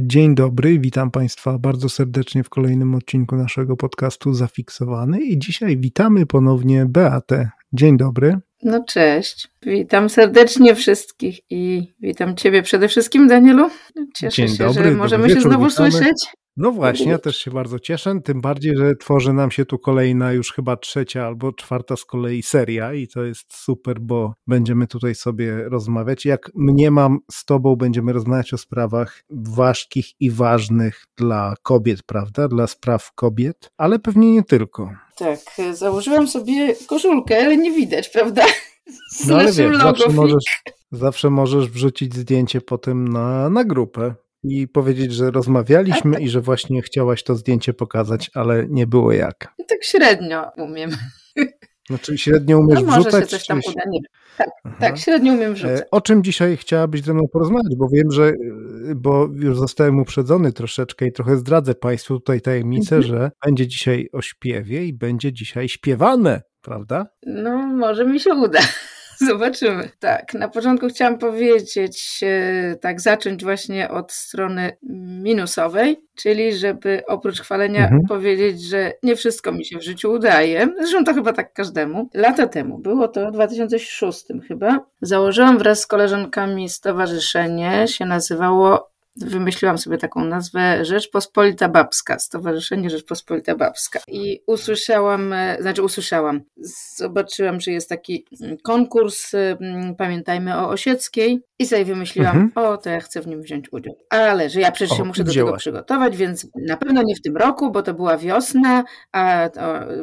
Dzień dobry, witam Państwa bardzo serdecznie w kolejnym odcinku naszego podcastu Zafiksowany i dzisiaj witamy ponownie Beatę. Dzień dobry. No cześć, witam serdecznie wszystkich i witam Ciebie przede wszystkim Danielu. Cieszę Dzień się, dobry, że możemy się znowu witamy. słyszeć. No właśnie, ja też się bardzo cieszę, tym bardziej, że tworzy nam się tu kolejna już chyba trzecia albo czwarta z kolei seria i to jest super, bo będziemy tutaj sobie rozmawiać. Jak mnie mam z tobą, będziemy rozmawiać o sprawach ważkich i ważnych dla kobiet, prawda? Dla spraw kobiet, ale pewnie nie tylko. Tak, założyłam sobie koszulkę, ale nie widać, prawda? Z no ale wiesz, zawsze możesz, zawsze możesz wrzucić zdjęcie potem na, na grupę i powiedzieć, że rozmawialiśmy i że właśnie chciałaś to zdjęcie pokazać, ale nie było jak. Tak średnio umiem. Znaczy średnio umiesz no, może wrzucać? Się coś tam uda, nie tak, tak, średnio umiem wrzucać. E, o czym dzisiaj chciałabyś ze mną porozmawiać? Bo wiem, że, bo już zostałem uprzedzony troszeczkę i trochę zdradzę Państwu tutaj tajemnicę, mhm. że będzie dzisiaj o śpiewie i będzie dzisiaj śpiewane, prawda? No, może mi się uda. Zobaczymy. Tak, na początku chciałam powiedzieć, e, tak, zacząć właśnie od strony minusowej, czyli żeby oprócz chwalenia mhm. powiedzieć, że nie wszystko mi się w życiu udaje. Zresztą to chyba tak każdemu. Lata temu, było to w 2006 chyba, założyłam wraz z koleżankami stowarzyszenie, się nazywało wymyśliłam sobie taką nazwę Rzeczpospolita Babska, Stowarzyszenie Rzeczpospolita Babska. I usłyszałam, e, znaczy usłyszałam, zobaczyłam, że jest taki mm, konkurs, mm, pamiętajmy o Osieckiej i sobie wymyśliłam, mhm. o, to ja chcę w nim wziąć udział. Ale, że ja przecież się muszę wzięłaś. do tego przygotować, więc na pewno nie w tym roku, bo to była wiosna, a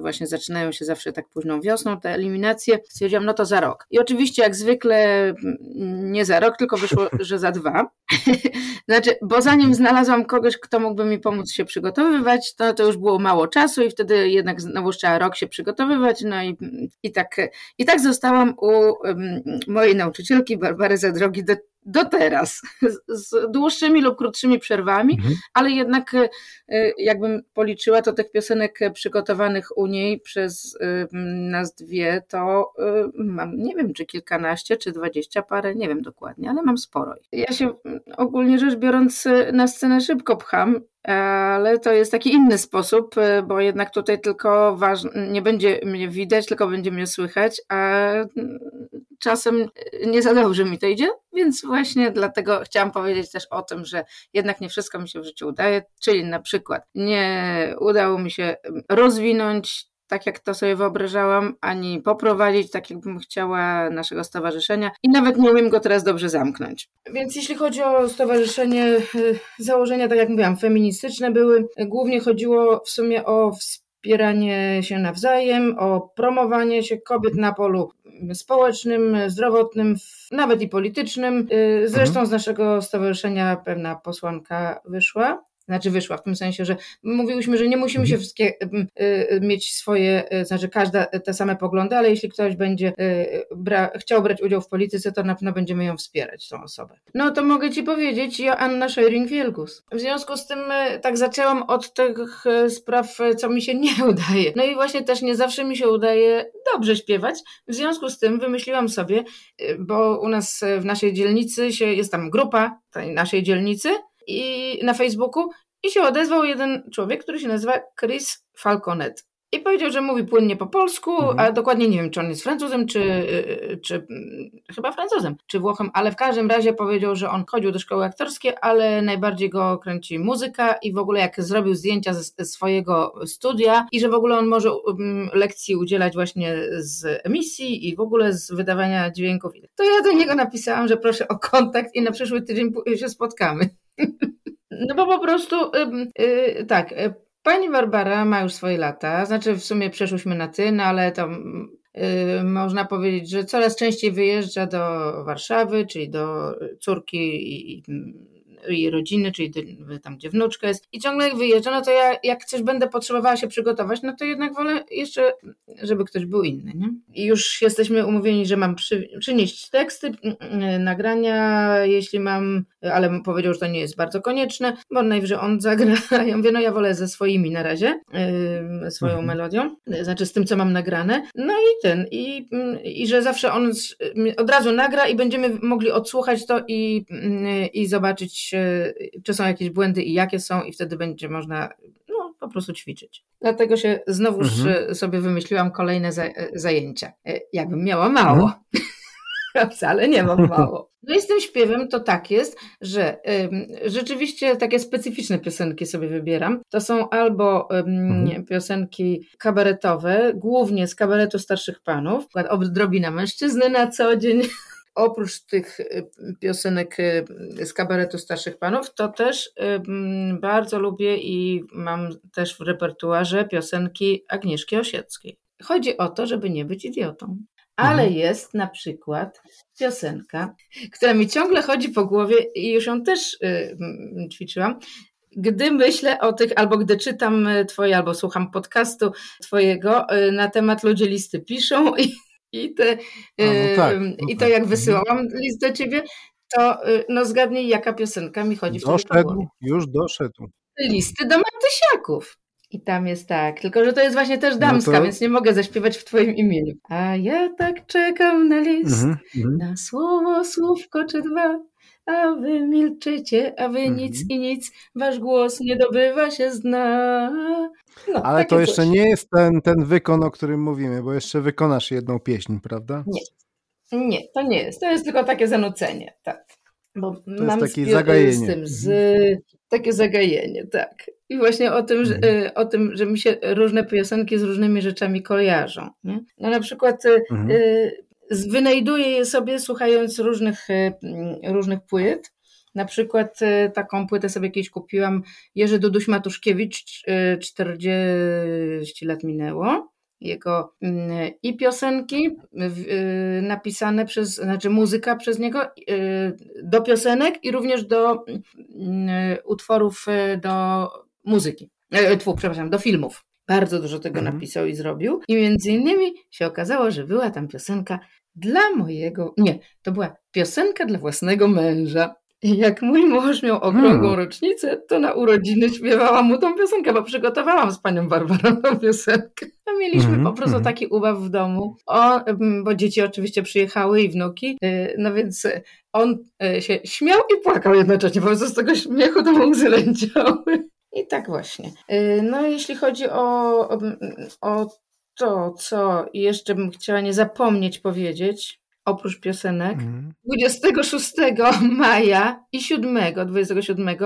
właśnie zaczynają się zawsze tak późną wiosną te eliminacje. Stwierdziłam, no to za rok. I oczywiście jak zwykle mm, nie za rok, tylko wyszło, że za dwa. znaczy, bo zanim znalazłam kogoś, kto mógłby mi pomóc się przygotowywać, to, to już było mało czasu i wtedy jednak znowu trzeba rok się przygotowywać, no i, i, tak, i tak zostałam u um, mojej nauczycielki Barbary Zadrogi do, do teraz, z dłuższymi lub krótszymi przerwami, mhm. ale jednak e, jakbym policzyła, to tych piosenek przygotowanych u niej przez e, nas dwie, to e, mam, nie wiem, czy kilkanaście, czy dwadzieścia parę, nie wiem dokładnie, ale mam sporo. Ja się ogólnie rzecz biorąc na scenę szybko pcham ale to jest taki inny sposób, e, bo jednak tutaj tylko ważne, nie będzie mnie widać, tylko będzie mnie słychać, a czasem nie za dobrze mi to idzie, więc właśnie dlatego chciałam powiedzieć też o tym, że jednak nie wszystko mi się w życiu udaje, czyli na przykład nie udało mi się rozwinąć tak jak to sobie wyobrażałam, ani poprowadzić tak, jakbym chciała naszego stowarzyszenia i nawet nie umiem go teraz dobrze zamknąć. Więc jeśli chodzi o stowarzyszenie, y, założenia, tak jak mówiłam, feministyczne były. Głównie chodziło w sumie o wspieranie się nawzajem, o promowanie się kobiet na polu społecznym, zdrowotnym, nawet i politycznym. Y, zresztą mhm. z naszego stowarzyszenia pewna posłanka wyszła znaczy wyszła w tym sensie, że mówiłyśmy, że nie musimy się mhm. wszystkie y, mieć swoje, y, znaczy każda te same poglądy, ale jeśli ktoś będzie y, bra chciał brać udział w polityce, to na pewno będziemy ją wspierać, tą osobę. No to mogę Ci powiedzieć, ja Anna Schering-Wielgus. W związku z tym tak zaczęłam od tych spraw, co mi się nie udaje. No i właśnie też nie zawsze mi się udaje dobrze śpiewać. W związku z tym wymyśliłam sobie, bo u nas w naszej dzielnicy się, jest tam grupa tej naszej dzielnicy, i na Facebooku i się odezwał jeden człowiek, który się nazywa Chris Falconet. I powiedział, że mówi płynnie po polsku, mhm. a dokładnie nie wiem, czy on jest Francuzem, czy, czy mm, chyba Francuzem, czy Włochem, ale w każdym razie powiedział, że on chodził do szkoły aktorskiej, ale najbardziej go kręci muzyka i w ogóle jak zrobił zdjęcia ze swojego studia i że w ogóle on może um, lekcji udzielać właśnie z emisji i w ogóle z wydawania dźwięków. To ja do niego napisałam, że proszę o kontakt i na przyszły tydzień się spotkamy. No bo po prostu yy, tak, y, pani Barbara ma już swoje lata, znaczy w sumie przeszłyśmy na ty, no ale tam yy, można powiedzieć, że coraz częściej wyjeżdża do Warszawy, czyli do córki i, i jej rodziny, czyli tam, gdzie wnuczka jest i ciągle jak wyjeżdża, no to ja jak coś będę potrzebowała się przygotować, no to jednak wolę jeszcze, żeby ktoś był inny, nie? I już jesteśmy umówieni, że mam przy, przynieść teksty, mm, mm, nagrania, jeśli mam, ale powiedział, że to nie jest bardzo konieczne, bo najwyżej on zagra. Ja mówię, no ja wolę ze swoimi na razie, yy, swoją mhm. melodią, znaczy z tym, co mam nagrane. No i ten, i, mm, i że zawsze on od razu nagra i będziemy mogli odsłuchać to i, i zobaczyć czy są jakieś błędy i jakie są, i wtedy będzie można no, po prostu ćwiczyć. Dlatego się znowuż mhm. sobie wymyśliłam kolejne zajęcia. Jakbym miała mało. Mhm. wcale nie mam mało. No i z tym śpiewem to tak jest, że rzeczywiście takie specyficzne piosenki sobie wybieram. To są albo mhm. piosenki kabaretowe, głównie z kabaretu starszych panów, odrobina mężczyzny na co dzień. Oprócz tych y, piosenek y, z kabaretu starszych panów, to też bardzo lubię i mam też w repertuarze piosenki Agnieszki Osieckiej. Chodzi o to, żeby nie być idiotą. Ale mhm. jest na przykład piosenka, która mi ciągle chodzi po głowie i już ją też y, ćwiczyłam. Gdy myślę o tych, albo gdy czytam y, Twoje, albo słucham podcastu Twojego y, na temat ludzie listy piszą i, i, te, no tak, no i to tak. jak mhm. wysyłałam list do Ciebie, to y, no zgadnij, jaka piosenka mi chodzi doszedł, po głowie. Już doszedł. Listy do Matysiaków. I tam jest tak, tylko że to jest właśnie też damska, no to... więc nie mogę zaśpiewać w Twoim imieniu. A ja tak czekam na list, mm -hmm. na słowo, słówko czy dwa, a wy milczycie, a wy mm -hmm. nic i nic, wasz głos nie dobywa się zna. No, Ale to jeszcze coś. nie jest ten, ten wykon, o którym mówimy, bo jeszcze wykonasz jedną pieśń, prawda? Nie, nie, to nie jest, to jest tylko takie zanucenie, tak. Bo to mam jest takie zagajenie. z tym, z, mhm. takie zagajenie, tak. I właśnie o tym, że, mhm. y, o tym, że mi się różne piosenki z różnymi rzeczami kojarzą. Nie? No na przykład y, mhm. y, wynajduję je sobie słuchając różnych, różnych płyt. Na przykład taką płytę sobie kiedyś kupiłam Jerzy Duduś Matuszkiewicz, 40 lat minęło. Jego mm, i piosenki napisane przez, znaczy muzyka przez niego do piosenek i również do mm, utworów do muzyki, e, tfu, przepraszam, do filmów. Bardzo dużo tego mhm. napisał i zrobił. I między innymi się okazało, że była tam piosenka dla mojego, nie, to była piosenka dla własnego męża. I jak mój mąż miał okrągłą hmm. rocznicę, to na urodziny śpiewałam mu tą piosenkę, bo przygotowałam z panią Barbarą tą piosenkę. A mieliśmy mm -hmm. po prostu mhm. taki ubaw w domu, o, bo dzieci oczywiście przyjechały i wnuki, y, no więc on y, się śmiał i płakał jednocześnie, po prostu z tego śmiechu to łzy lęciały. I tak właśnie. Y, no, jeśli chodzi o, o to, co jeszcze bym chciała nie zapomnieć powiedzieć, oprócz piosenek, mm. 26 maja i 7, 27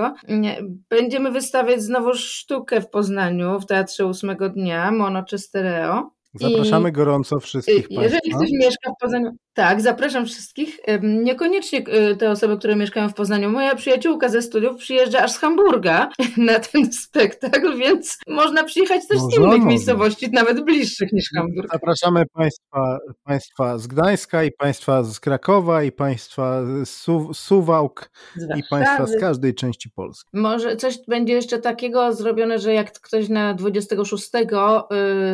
będziemy wystawiać znowu sztukę w Poznaniu w Teatrze 8 dnia, mono czy stereo. Zapraszamy I gorąco wszystkich Jeżeli Państwa. ktoś mieszka w Poznaniu, tak, zapraszam wszystkich. Niekoniecznie e, te osoby, które mieszkają w Poznaniu. Moja przyjaciółka ze studiów przyjeżdża aż z Hamburga na ten spektakl, więc można przyjechać też z innych miejscowości, nawet bliższych niż Hamburg. Zapraszamy Państwa, państwa z Gdańska i Państwa z Krakowa i Państwa z Su Suwałk i Państwa z każdej części Polski. Może coś będzie jeszcze takiego zrobione, że jak ktoś na 26 y,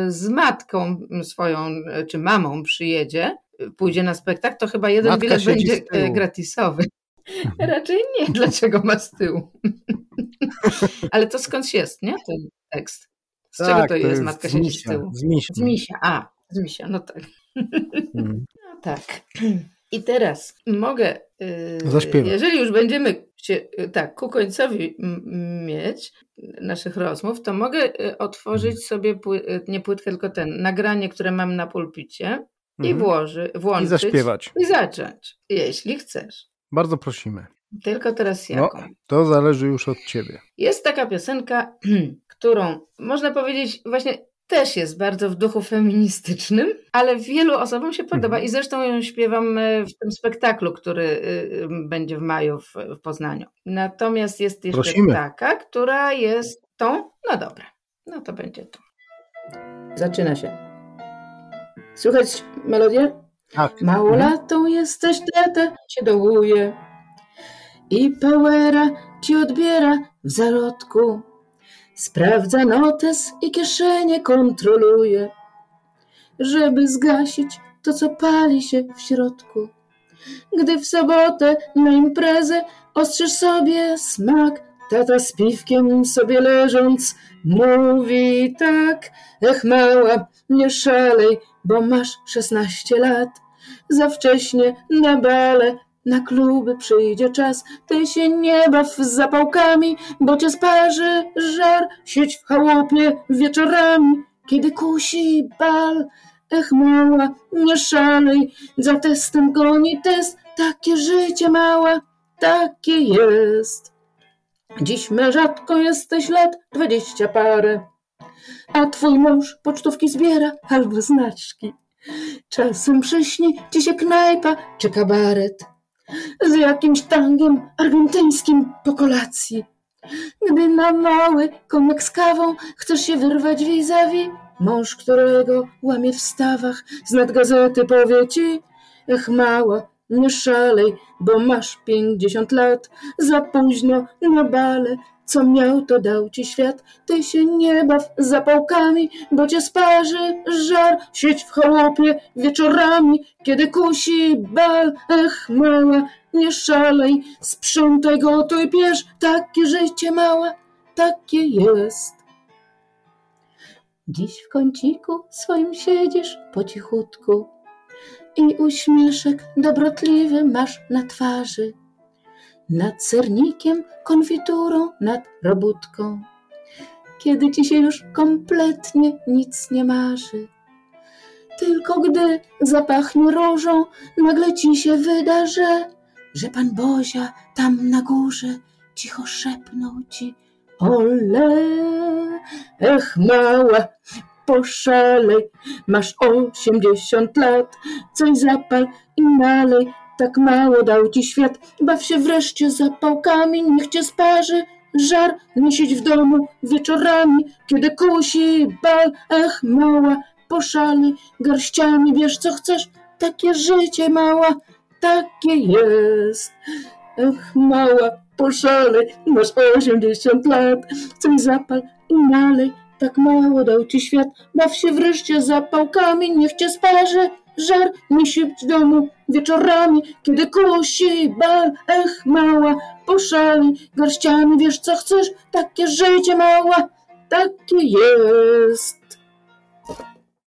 z matką swoją czy mamą przyjedzie, pójdzie na spektakl, to chyba jeden Matka bilet będzie e, gratisowy. Raczej nie, dlaczego ma z tyłu. Ale to skądś jest, nie? Ten tekst. Z tak, czego to, to jest? Matka siedzi z tyłu. Z misia. Z misia, a, z misia, no tak. Hmm. No tak. I teraz mogę, yy, Zaśpiewać. jeżeli już będziemy się y, tak ku końcowi mieć naszych rozmów, to mogę y, otworzyć hmm. sobie, pły, y, nie płytkę, tylko ten, nagranie, które mam na pulpicie i mhm. włoży, włączyć. I zaśpiewać. I zacząć, jeśli chcesz. Bardzo prosimy. Tylko teraz no, jaką? No, to zależy już od ciebie. Jest taka piosenka, którą można powiedzieć właśnie też jest bardzo w duchu feministycznym, ale wielu osobom się podoba mhm. i zresztą ją śpiewam e, w tym spektaklu, który e, e, będzie w maju w, w Poznaniu. Natomiast jest jeszcze Prosimy. taka, która jest tą, no dobra, no to będzie to. Zaczyna się. Słychać melodię? Tak. Małolatą jesteś, tata się dołuje i powera ci odbiera w zarodku. Sprawdza notes i kieszenie kontroluje, żeby zgasić to, co pali się w środku. Gdy w sobotę na imprezę ostrzysz sobie smak, tata z piwkiem sobie leżąc mówi tak, ech mała, nie szalej, bo masz szesnaście lat. Za wcześnie na bale na kluby przyjdzie czas, ty się nie baw z zapałkami, bo cię sparzy żar. Siedź w chałupie wieczorami, kiedy kusi bal. Ech mała, nie szalej, za testem goni test, takie życie mała, takie jest. Dziś me rzadko jesteś lat dwadzieścia parę, a twój mąż pocztówki zbiera albo znaczki. Czasem przyśni ci się knajpa czy kabaret z jakimś tangiem argentyńskim po kolacji. Gdy na mały koniak z kawą chcesz się wyrwać vis-a-vis, mąż, którego łamie w stawach, z nad gazety powie ci, ech mała, nie szalej, bo masz pięćdziesiąt lat, za późno na bale, co miał, to dał ci świat. Ty się nie baw zapałkami, bo cię sparzy żar. Siedź w chałupie wieczorami, kiedy kusi bal. Ech, mała, nie szalej, sprzątaj, gotuj, bierz. Takie życie mała, takie jest. Dziś w kąciku swoim siedzisz po cichutku i uśmieszek dobrotliwy masz na twarzy nad sernikiem, konfiturą, nad robótką. Kiedy ci się już kompletnie nic nie marzy. Tylko gdy zapachnie różą, nagle ci się wyda, że, że pan Bozia tam na górze cicho szepnął ci Ole, ech mała, poszalej, masz osiemdziesiąt lat, coś zapal i nalej, tak mało dał ci świat, baw się wreszcie zapałkami, niech cię sparzy żar, nie w domu wieczorami, kiedy kusi bal, ech mała, poszali garściami, wiesz co chcesz, takie życie mała, takie jest. Ech mała, poszalej, masz osiemdziesiąt lat, coś zapal i nalej, tak mało dał ci świat, baw się wreszcie zapałkami, niech cię sparzy żar, nie siedź w domu wieczorami, kiedy kusi bal, ech mała, poszali garściami, wiesz co chcesz, takie życie mała, takie jest.